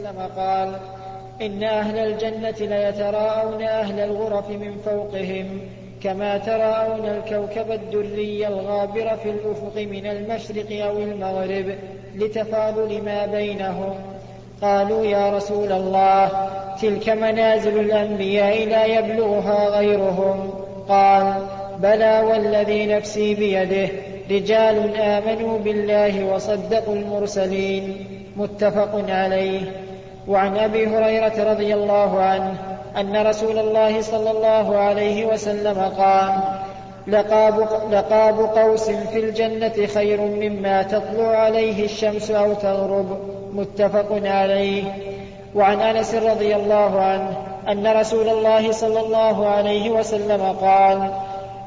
وسلم قال إن أهل الجنة ليتراءون أهل الغرف من فوقهم كما تراءون الكوكب الدري الغابر في الأفق من المشرق أو المغرب لتفاضل ما بينهم. قالوا يا رسول الله تلك منازل الأنبياء لا يبلغها غيرهم. قال بلى والذي نفسي بيده رجال آمنوا بالله وصدقوا المرسلين. متفق عليه. وعن أبي هريرة رضي الله عنه أن رسول الله صلى الله عليه وسلم قال لقاب, لقاب قوس في الجنة خير مما تطلع عليه الشمس أو تغرب. متفق عليه. وعن أنس رضي الله عنه أن رسول الله صلى الله عليه وسلم قال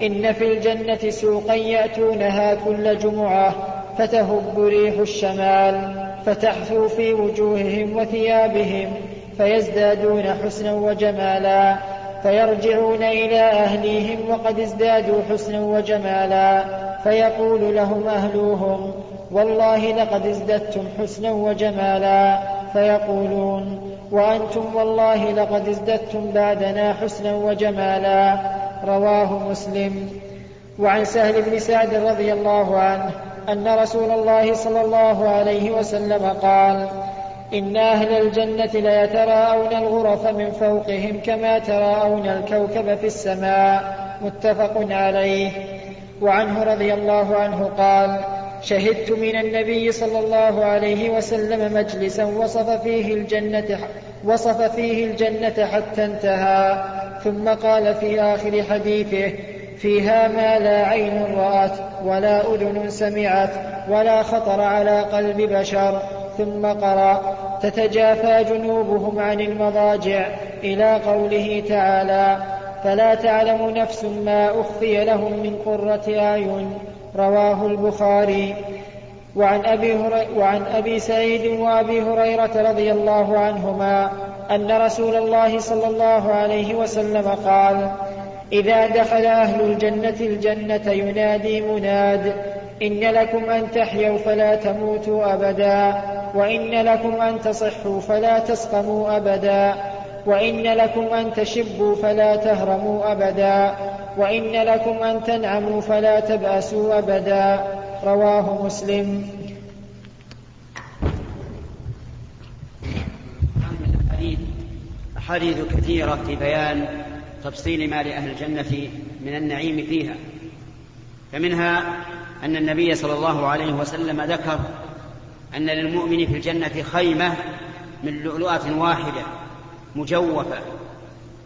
إن في الجنة سوقا يأتونها كل جمعة فتهب ريح الشمال. فتحثو في وجوههم وثيابهم فيزدادون حسنا وجمالا فيرجعون إلى أهليهم وقد ازدادوا حسنا وجمالا فيقول لهم أهلوهم والله لقد ازددتم حسنا وجمالا فيقولون وأنتم والله لقد ازددتم بعدنا حسنا وجمالا رواه مسلم. وعن سهل بن سعد رضي الله عنه أن رسول الله صلى الله عليه وسلم قال إن أهل الجنة ليتراءون الغرف من فوقهم كما تراءون الكوكب في السماء. متفق عليه. وعنه رضي الله عنه قال شهدت من النبي صلى الله عليه وسلم مجلسا وصف فيه الجنة وصف فيه الجنة حتى انتهى. ثم قال في آخر حديثه فيها ما لا عين رأت ولا أذن سمعت ولا خطر على قلب بشر. ثم قرأ تتجافى جنوبهم عن المضاجع إلى قوله تعالى فلا تعلم نفس ما أخفي لهم من قرة أعين. رواه البخاري. وعن أبي, وعن أبي سعيد وأبي هريرة رضي الله عنهما أن رسول الله صلى الله عليه وسلم قال إذا دخل أهل الجنة الجنة ينادي مناد إن لكم أن تحيوا فلا تموتوا أبدا وإن لكم أن تصحوا فلا تسقموا أبدا وإن لكم أن تشبوا فلا تهرموا أبدا وإن لكم أن تنعموا فلا تبأسوا أبدا. رواه مسلم. أحاديث كثيرة في بيان تفصيل ما لأهل الجنة من النعيم فيها. فمنها أن النبي صلى الله عليه وسلم ذكر أن للمؤمن في الجنة خيمة من لؤلؤة واحدة مجوفة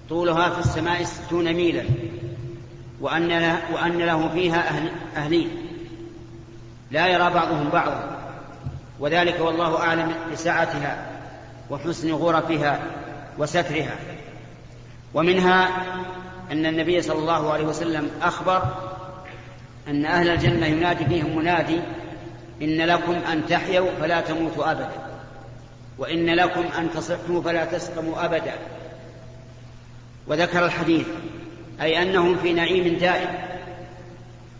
طولها في السماء ستون ميلا وأن له, وأن له فيها أهل أهلين. لا يرى بعضهم بعضا. وذلك والله أعلم بسعتها وحسن غرفها وسترها. ومنها أن النبي صلى الله عليه وسلم أخبر أن أهل الجنة ينادي فيهم منادي إن لكم أن تحيوا فلا تموتوا أبدا وإن لكم أن تصحوا فلا تسقموا أبدا. وذكر الحديث أي أنهم في نعيم دائم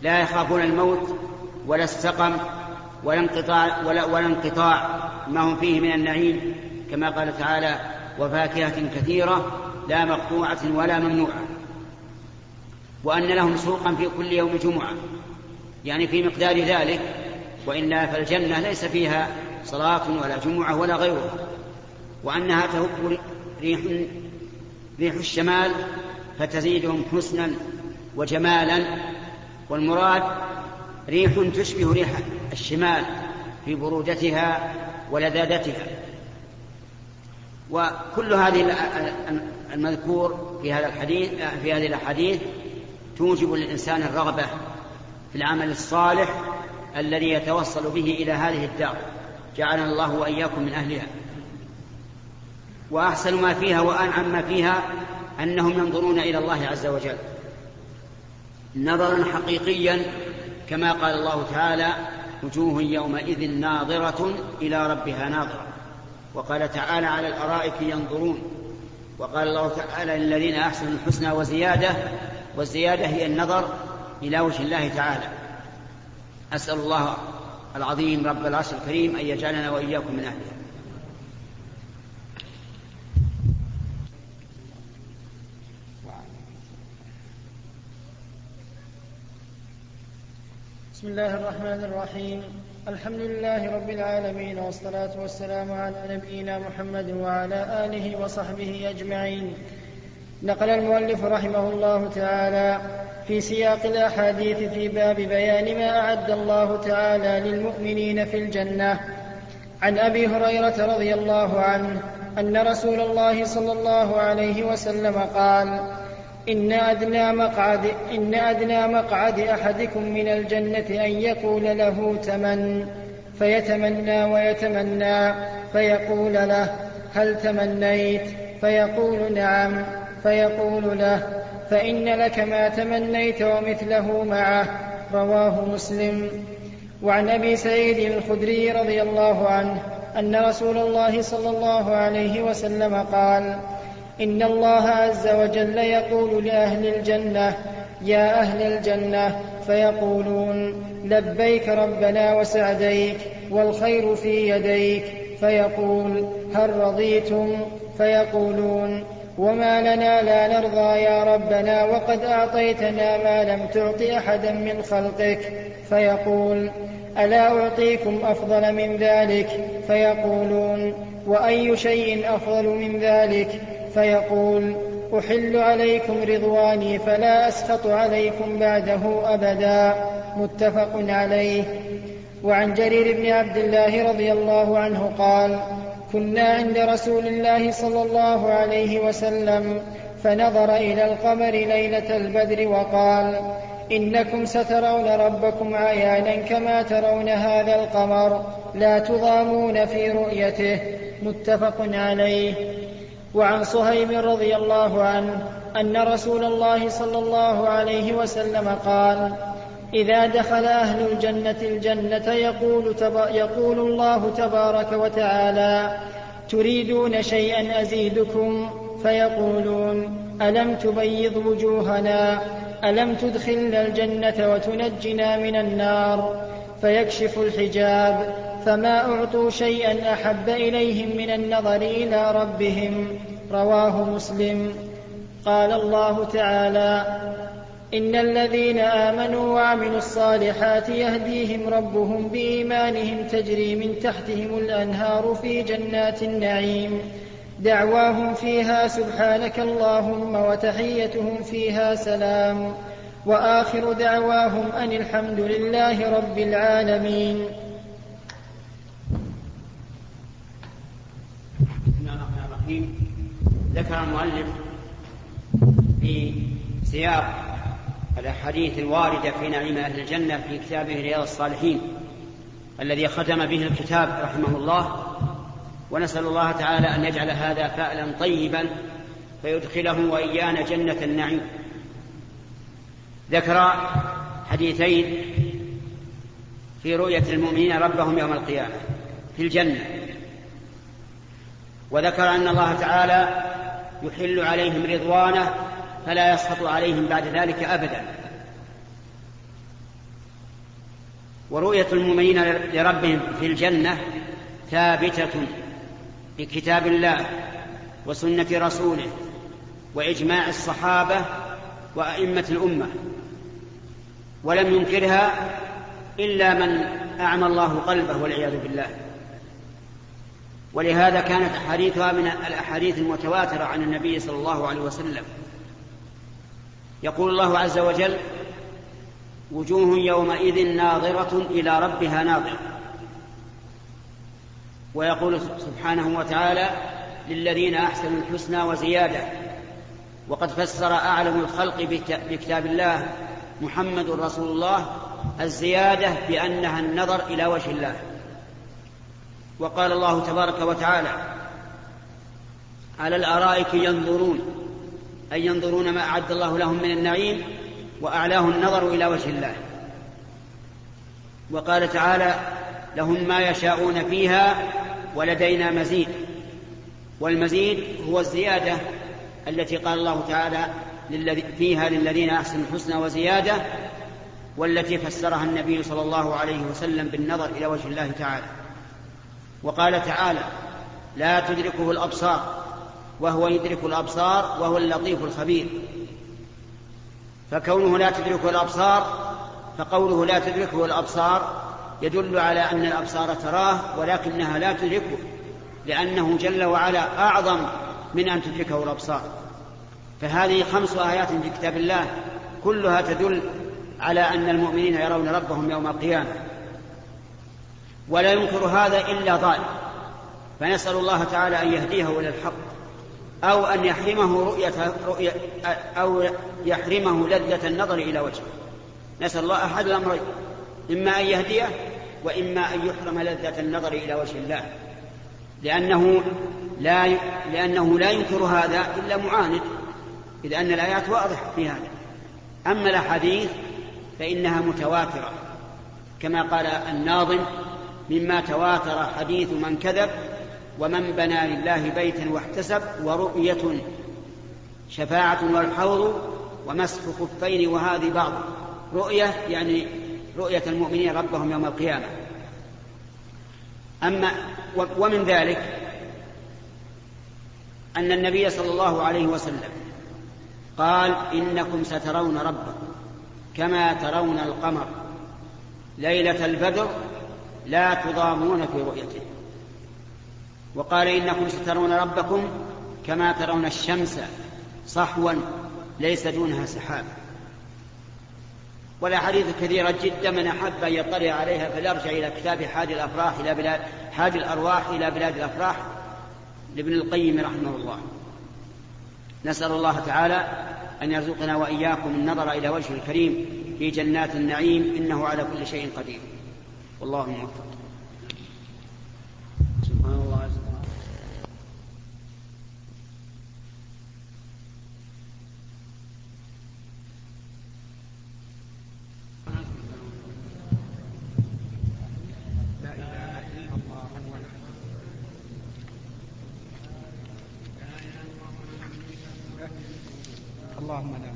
لا يخافون الموت ولا السقم ولا انقطاع ولا, ولا انقطاع ما هم فيه من النعيم كما قال تعالى وفاكهة كثيرة لا مقطوعة ولا ممنوعة. وأن لهم سوقا في كل يوم جمعة. يعني في مقدار ذلك وإلا فالجنة ليس فيها صلاة ولا جمعة ولا غيرها. وأنها تهب ريح ريح الشمال فتزيدهم حسنا وجمالا. والمراد ريح تشبه ريح الشمال في برودتها ولذاذتها. وكل هذه المذكور في هذا الحديث في هذه الأحاديث توجب للإنسان الرغبة في العمل الصالح الذي يتوصل به إلى هذه الدار. جعلنا الله وإياكم من أهلها. وأحسن ما فيها وأنعم ما فيها أنهم ينظرون إلى الله عز وجل. نظرا حقيقيا كما قال الله تعالى وجوه يومئذ ناظرة إلى ربها ناظرة. وقال تعالى على الأرائك ينظرون. وقال الله تعالى للذين أحسنوا الحسنى وزيادة والزيادة هي النظر إلى وجه الله تعالى. أسأل الله العظيم رب العرش الكريم أن يجعلنا وإياكم من اهلها بسم الله الرحمن الرحيم. الحمد لله رب العالمين والصلاة والسلام على نبينا محمد وعلى آله وصحبه أجمعين. نقل المؤلف رحمه الله تعالى في سياق الأحاديث في باب بيان ما أعد الله تعالى للمؤمنين في الجنة. عن أبي هريرة رضي الله عنه أن رسول الله صلى الله عليه وسلم قال إن أدنى مقعد إن أدنى مقعد أحدكم من الجنة أن يقول له تمن فيتمنى ويتمنى فيقول له هل تمنيت؟ فيقول نعم فيقول له فإن لك ما تمنيت ومثله معه رواه مسلم. وعن أبي سعيد الخدري رضي الله عنه أن رسول الله صلى الله عليه وسلم قال إن الله عز وجل يقول لأهل الجنة يا أهل الجنة فيقولون لبيك ربنا وسعديك والخير في يديك. فيقول هل رضيتم؟ فيقولون وما لنا لا نرضى يا ربنا وقد أعطيتنا ما لم تعط أحدا من خلقك. فيقول ألا أعطيكم أفضل من ذلك؟ فيقولون وأي شيء أفضل من ذلك؟ فيقول أحل عليكم رضواني فلا أسخط عليكم بعده أبدا. متفق عليه. وعن جرير بن عبد الله رضي الله عنه قال كنا عند رسول الله صلى الله عليه وسلم فنظر إلى القمر ليلة البدر وقال إنكم سترون ربكم عيانا كما ترون هذا القمر لا تضامون في رؤيته. متفق عليه. وعن صهيب رضي الله عنه أن رسول الله صلى الله عليه وسلم قال إذا دخل أهل الجنة الجنة يقول, يقول الله تبارك وتعالى تريدون شيئا أزيدكم؟ فيقولون ألم تبيض وجوهنا؟ ألم تدخلنا الجنة وتنجنا من النار؟ فيكشف الحجاب فما أعطوا شيئا أحب إليهم من النظر إلى ربهم رواه مسلم قال الله تعالى إن الذين آمنوا وعملوا الصالحات يهديهم ربهم بإيمانهم تجري من تحتهم الأنهار في جنات النعيم دعواهم فيها سبحانك اللهم وتحيتهم فيها سلام وآخر دعواهم أن الحمد لله رب العالمين ذكر المؤلف في سياق الأحاديث الواردة في نعيم أهل الجنة في كتابه رياض الصالحين الذي ختم به الكتاب رحمه الله. ونسأل الله تعالى أن يجعل هذا فألا طيبا فيدخله وإيانا جنة النعيم. ذكر حديثين في رؤية المؤمنين ربهم يوم القيامة في الجنة. وذكر أن الله تعالى يحل عليهم رضوانه فلا يسخط عليهم بعد ذلك أبدا. ورؤية المؤمنين لربهم في الجنة ثابتة بكتاب الله وسنة رسوله وإجماع الصحابة وأئمة الأمة ولم ينكرها إلا من أعمى الله قلبه والعياذ بالله. ولهذا كانت أحاديثها من الأحاديث المتواترة عن النبي صلى الله عليه وسلم. يقول الله عز وجل وجوه يومئذ ناظرة إلى ربها ناظرة. ويقول سبحانه وتعالى للذين أحسنوا الحسنى وزيادة. وقد فسر أعلم الخلق بكتاب الله محمد رسول الله الزيادة بأنها النظر إلى وجه الله. وقال الله تبارك وتعالى على الأرائك ينظرون أي ينظرون ما أعد الله لهم من النعيم واعلاه النظر إلى وجه الله. وقال تعالى لهم ما يشاءون فيها ولدينا مزيد والمزيد هو الزيادة التي قال الله تعالى فيها للذين أحسنوا الحسنى وزيادة والتي فسرها النبي صلى الله عليه وسلم بالنظر إلى وجه الله تعالى. وقال تعالى لا تدركه الأبصار وهو يدرك الأبصار وهو اللطيف الخبير. فكونه لا تدركه الأبصار فقوله لا تدركه الأبصار يدل على أن الأبصار تراه ولكنها لا تدركه لأنه جل وعلا أعظم من أن تدركه الأبصار. فهذه خمس آيات في كتاب الله كلها تدل على أن المؤمنين يرون ربهم يوم القيامة. ولا ينكر هذا إلا ضال. فنسأل الله تعالى أن يهديه إلى الحق أو أن يحرمه رؤية, رؤية أو يحرمه لذة النظر إلى وجهه. نسأل الله أحد الأمرين إما أن يهديه وإما أن يحرم لذة النظر إلى وجه الله. لأنه لا لأنه لا ينكر هذا إلا معاند إذ أن الآيات واضحة في هذا. أما الأحاديث فإنها متواترة كما قال الناظم مما تواتر حديث من كذب ومن بنى لله بيتا واحتسب ورؤية شفاعة والحوض ومسح خفين وهذه بعض. رؤية يعني رؤية المؤمنين ربهم يوم القيامة. أما ومن ذلك أن النبي صلى الله عليه وسلم قال إنكم سترون ربكم كما ترون القمر ليلة البدر لا تضامون في رؤيته. وقال إنكم سترون ربكم كما ترون الشمس صحوا ليس دونها سحاب. والأحاديث كثيرة جدا من أحب أن يطلع عليها فليرجع إلى كتاب حاج الأفراح إلى بلاد حاج الأرواح إلى بلاد الأفراح لابن القيم رحمه الله. نسأل الله تعالى أن يرزقنا وإياكم النظر إلى وجه الكريم في جنات النعيم إنه على كل شيء قدير. والله موفق. سبحان الله عز اللهم لا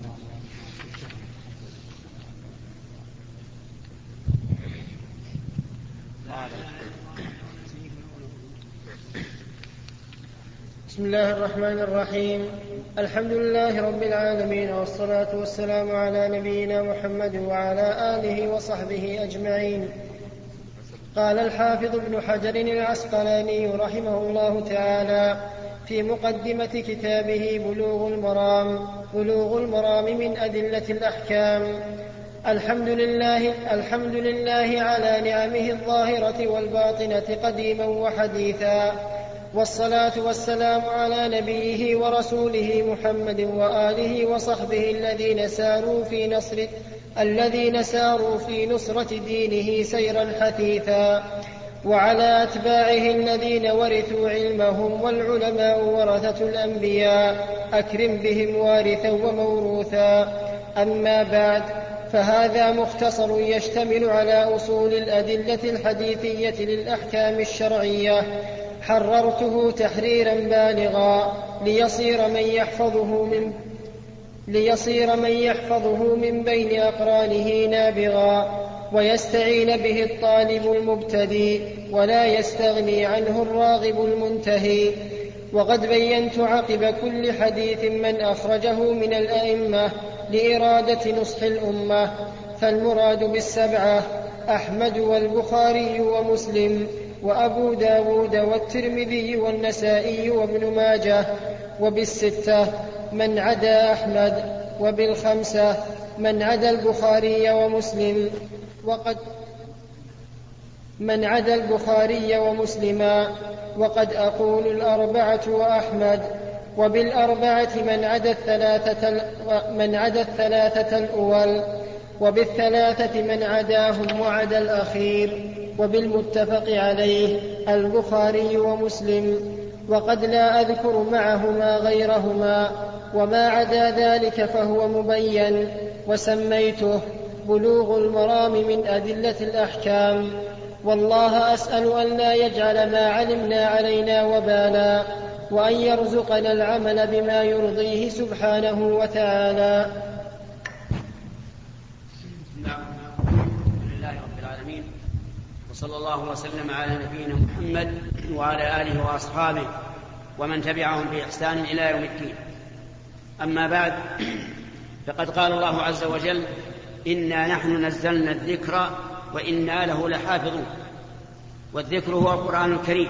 بسم الله الرحمن الرحيم. الحمد لله رب العالمين والصلاة والسلام على نبينا محمد وعلى آله وصحبه أجمعين. قال الحافظ ابن حجر العسقلاني رحمه الله تعالى في مقدمة كتابه بلوغ المرام بلوغ المرام من أدلة الأحكام الحمد لله الحمد لله على نعمه الظاهرة والباطنة قديما وحديثا. والصلاة والسلام على نبيه ورسوله محمد وآله وصحبه الذين ساروا في نصر الذين ساروا في نصرة دينه سيرا حثيثا وعلى أتباعه الذين ورثوا علمهم والعلماء ورثة الأنبياء أكرم بهم وارثا وموروثا. أما بعد فهذا مختصر يشتمل على أصول الأدلة الحديثية للأحكام الشرعية حررته تحريرا بالغا ليصير من يحفظه من ليصير من يحفظه من بين أقرانه نابغا ويستعين به الطالب المبتدي ولا يستغني عنه الراغب المنتهي. وقد بينت عقب كل حديث من أخرجه من الأئمة لإرادة نصح الأمة فالمراد بالسبعة أحمد والبخاري ومسلم وأبو داود والترمذي والنسائي وابن ماجه وبالستة من عدا أحمد وبالخمسة من عدا البخاري ومسلم وقد من عدا البخاري ومسلما وقد أقول الأربعة وأحمد وبالأربعة من عدا الثلاثة من عدا الثلاثة الأول وبالثلاثة من عداهم وعدا الأخير وبالمتفق عليه البخاري ومسلم وقد لا أذكر معهما غيرهما وما عدا ذلك فهو مبين وسميته بلوغ المرام من أدلة الأحكام. والله أسأل أن لا يجعل ما علمنا علينا وبالا وأن يرزقنا العمل بما يرضيه سبحانه وتعالى. وصلى الله وسلم على نبينا محمد وعلى آله وأصحابه ومن تبعهم بإحسان إلى يوم الدين. أما بعد فقد قال الله عز وجل إنا نحن نزلنا الذكر وإنا له لحافظون. والذكر هو القرآن الكريم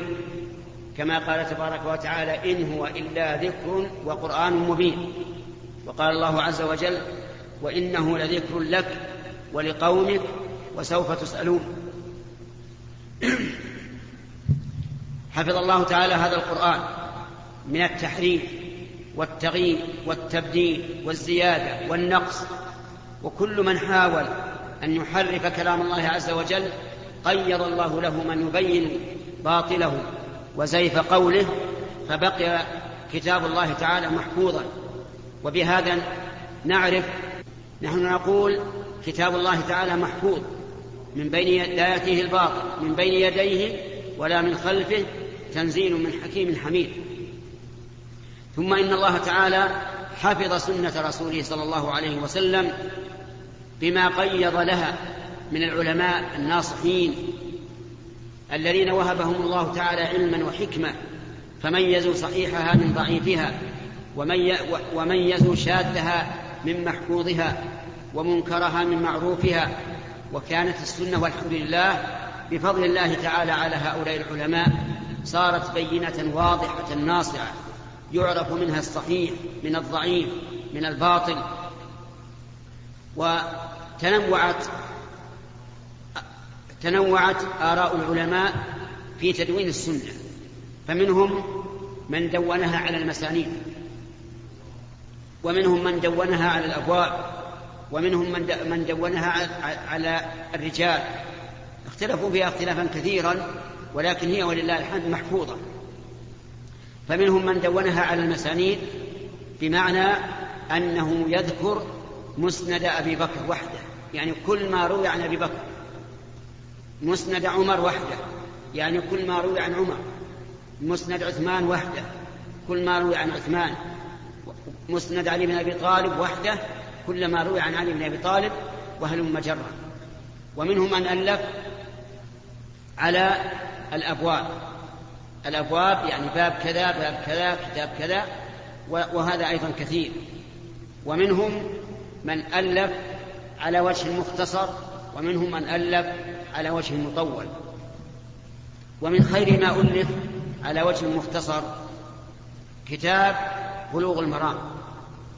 كما قال تبارك وتعالى إن هو إلا ذكر وقرآن مبين. وقال الله عز وجل وإنه لذكر لك ولقومك وسوف تسألون. حفظ الله تعالى هذا القرآن من التحريف والتغيير والتبديل والزيادة والنقص وكل من حاول أن يحرف كلام الله عز وجل قيض الله له من يبين باطله وزيف قوله فبقي كتاب الله تعالى محفوظا. وبهذا نعرف نحن نقول كتاب الله تعالى محفوظ. من بين لا ياتيه الباطل من بين يديه ولا من خلفه تنزيل من حكيم حميد. ثم إن الله تعالى حفظ سنة رسوله صلى الله عليه وسلم بما قيض لها من العلماء الناصحين الذين وهبهم الله تعالى علما وحكمة فميزوا صحيحها من ضعيفها وميزوا شاذها من محفوظها ومنكرها من معروفها وكانت السنة والحمد لله بفضل الله تعالى على هؤلاء العلماء صارت بينة واضحة ناصعة يعرف منها الصحيح من الضعيف من الباطل. وتنوعت تنوعت آراء العلماء في تدوين السنة فمنهم من دونها على المسانيد ومنهم من دونها على الأبواب. ومنهم من دونها على الرجال. اختلفوا فيها اختلافا كثيرا ولكن هي ولله الحمد محفوظة. فمنهم من دونها على المسانيد بمعنى أنه يذكر مسند أبي بكر وحده. يعني كل ما روي عن أبي بكر مسند عمر وحده. يعني كل ما روي عن عمر مسند عثمان وحده. كل ما روي عن عثمان مسند علي بن أبي طالب وحده. كل ما روي عن علي بن أبي طالب وهلم مجرا ومنهم من ألف على الأبواب. الأبواب يعني باب كذا باب كذا كتاب كذا وهذا أيضا كثير. ومنهم من ألف على وجه مختصر ومنهم من ألف على وجه مطول ومن خير ما ألف على وجه مختصر كتاب بلوغ المرام.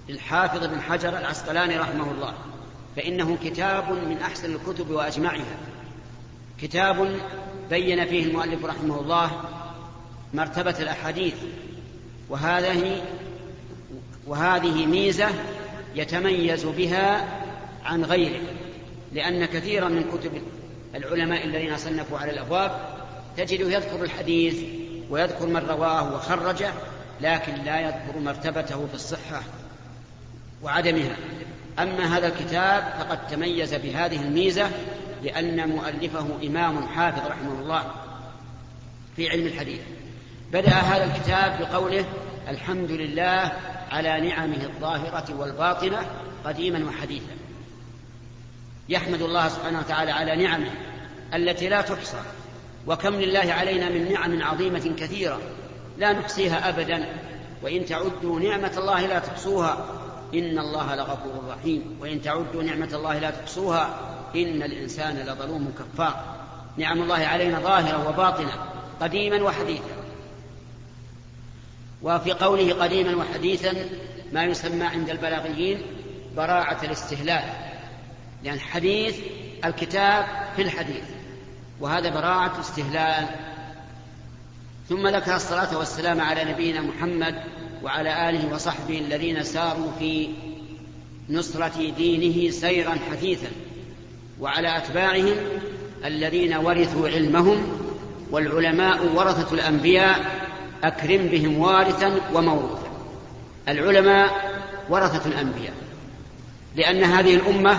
للحافظ بن حجر العسقلاني رحمه الله فإنه كتاب من أحسن الكتب وأجمعها. كتاب بين فيه المؤلف رحمه الله مرتبة الأحاديث وهذه وهذه ميزة يتميز بها عن غيره لأن كثيرا من كتب العلماء الذين صنفوا على الأبواب تجده يذكر الحديث ويذكر من رواه وخرجه لكن لا يذكر مرتبته في الصحة. وعدمها. أما هذا الكتاب فقد تميز بهذه الميزة لأن مؤلفه إمام حافظ رحمه الله في علم الحديث. بدأ هذا الكتاب بقوله الحمد لله على نعمه الظاهرة والباطنة قديما وحديثا. يحمد الله سبحانه وتعالى على نعمه التي لا تحصى وكم لله علينا من نعم عظيمة كثيرة لا نحصيها ابدا وإن تعدوا نعمة الله لا تحصوها. إن الله لغفور رحيم. وإن تعدوا نعمة الله لا تحصوها إن الإنسان لظلوم كفار. نعم الله علينا ظاهره وباطنه قديما وحديثا. وفي قوله قديما وحديثا ما يسمى عند البلاغيين براعة الاستهلال لأن حديث الكتاب في الحديث وهذا براعة استهلال. ثم ذكر الصلاة والسلام على نبينا محمد وعلى آله وصحبه الذين ساروا في نصرة دينه سيرا حثيثا وعلى أتباعهم الذين ورثوا علمهم والعلماء ورثة الأنبياء أكرم بهم وارثا وموروثا. العلماء ورثة الأنبياء لأن هذه الأمة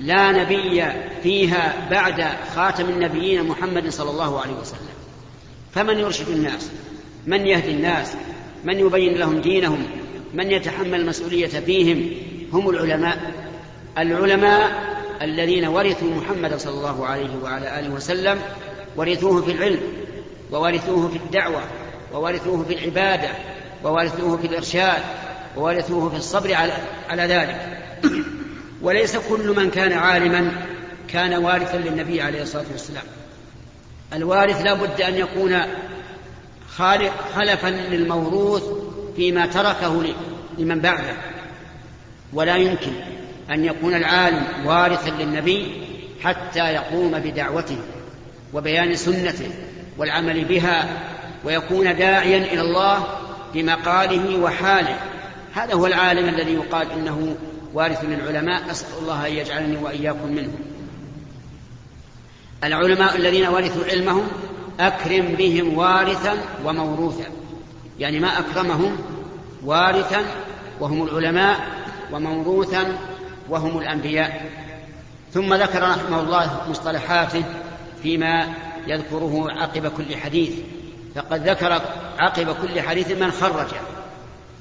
لا نبي فيها بعد خاتم النبيين محمد صلى الله عليه وسلم. فمن يرشد الناس؟ من يهدي الناس؟ من يبين لهم دينهم من يتحمل المسؤولية فيهم هم العلماء. العلماء الذين ورثوا محمد صلى الله عليه وعلى آله وسلم ورثوه في العلم وورثوه في الدعوة وورثوه في العبادة وورثوه في الإرشاد وورثوه في الصبر على, على ذلك. وليس كل من كان عالما كان وارثا للنبي عليه الصلاة والسلام. الوارث لا بد أن يكون خلفا للموروث فيما تركه لمن بعده. ولا يمكن أن يكون العالم وارثا للنبي حتى يقوم بدعوته وبيان سنته والعمل بها ويكون داعيا إلى الله بمقاله وحاله. هذا هو العالم الذي يقال إنه وارث للعلماء أسأل الله أن يجعلني وإياكم منهم. العلماء الذين ورثوا علمهم أكرم بهم وارثا وموروثا. يعني ما أكرمهم وارثا وهم العلماء وموروثا وهم الأنبياء. ثم ذكر رحمه الله مصطلحاته فيما يذكره عقب كل حديث. فقد ذكر عقب كل حديث من خرج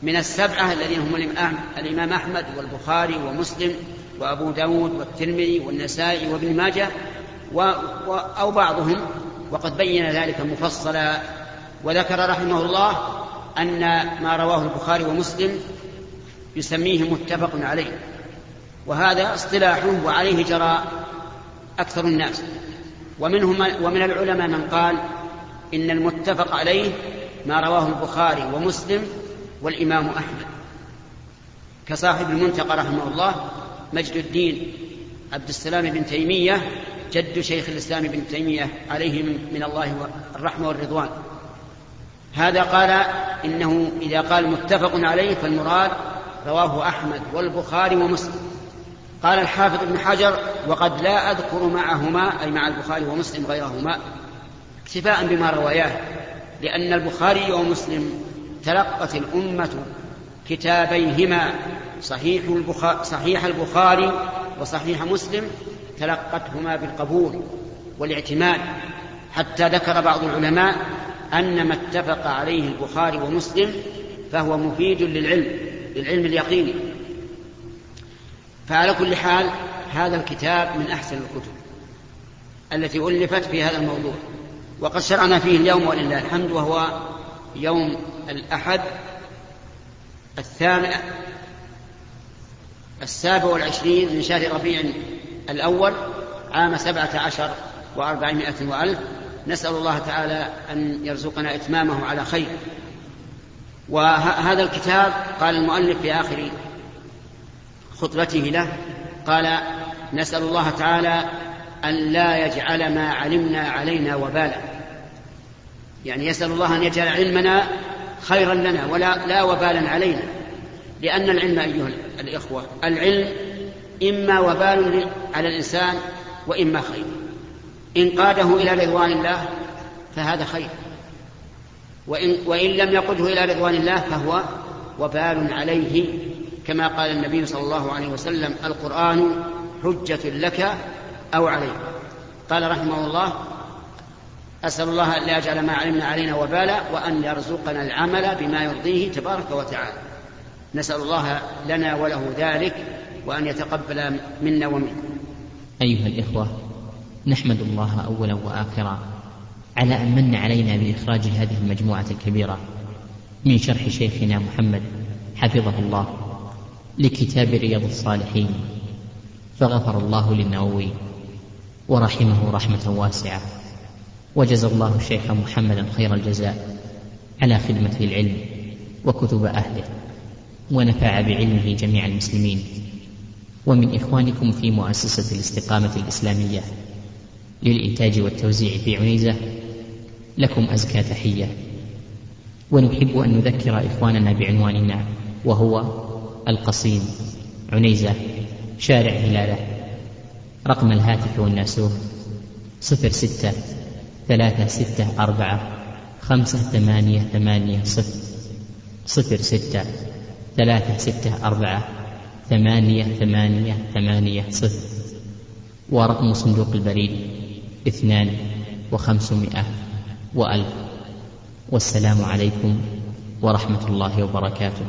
من السبعة الذين هم الإمام أحمد والبخاري ومسلم وأبو داود والترمذي والنسائي وابن ماجه و و أو بعضهم وقد بين ذلك مفصلا. وذكر رحمه الله أن ما رواه البخاري ومسلم يسميه متفق عليه وهذا اصطلاحه وعليه جرى أكثر الناس. ومنهم ومن العلماء من قال إن المتفق عليه ما رواه البخاري ومسلم والإمام أحمد. كصاحب المنتقى رحمه الله مجد الدين عبد السلام بن تيمية جد شيخ الإسلام ابن تيمية عليه من الله الرحمة والرضوان. هذا قال إنه إذا قال متفق عليه فالمراد رواه أحمد والبخاري ومسلم. قال الحافظ ابن حجر وقد لا أذكر معهما أي مع البخاري ومسلم غيرهما اكتفاء بما رواياه لأن البخاري ومسلم تلقت الأمة كتابيهما. صحيح البخاري, صحيح البخاري وصحيح مسلم تلقتهما بالقبول والاعتماد حتى ذكر بعض العلماء أن ما اتفق عليه البخاري ومسلم فهو مفيد للعلم للعلم اليقيني. فعلى كل حال هذا الكتاب من أحسن الكتب التي ألفت في هذا الموضوع وقد شرعنا فيه اليوم ولله الحمد وهو يوم الأحد الثامن السابع والعشرين من شهر ربيع الأول عام سبعة عشر وأربعمائة وألف. نسأل الله تعالى أن يرزقنا إتمامه على خير. وهذا الكتاب قال المؤلف في آخر خطبته له قال نسأل الله تعالى أن لا يجعل ما علمنا علينا وبالا. يعني يسأل الله أن يجعل علمنا خيرا لنا ولا لا وبالا علينا. لأن العلم أيها الإخوة العلم إما وبال على الإنسان وإما خير. إن قاده إلى رضوان الله فهذا خير. وإن, وإن لم يقده إلى رضوان الله فهو وبال عليه كما قال النبي صلى الله عليه وسلم القرآن حجة لك أو عليك. قال رحمه الله أسأل الله أن لا يجعل ما علمنا علينا وبالا وأن يرزقنا العمل بما يرضيه تبارك وتعالى. نسأل الله لنا وله ذلك وأن يتقبل منا ومنه. أيها الإخوة نحمد الله أولا وآخرا على أن من علينا بإخراج هذه المجموعة الكبيرة من شرح شيخنا محمد حفظه الله لكتاب رياض الصالحين فغفر الله للنووي ورحمه رحمة واسعة وجزى الله الشيخ محمدا خير الجزاء على خدمته العلم وكتب أهله. ونفع بعلمه جميع المسلمين. ومن إخوانكم في مؤسسة الاستقامة الإسلامية للإنتاج والتوزيع في عنيزة لكم أزكى تحية. ونحب أن نذكر إخواننا بعنواننا وهو القصيم عنيزة شارع هلالة رقم الهاتف والناسوه صفر ستة ثلاثة ستة أربعة خمسة ثمانية ثمانية صفر صفر ستة. ثلاثة ستة أربعة ثمانية ثمانية ثمانية صفر. ورقم صندوق البريد اثنان وخمسمائة وألف. والسلام عليكم ورحمة الله وبركاته.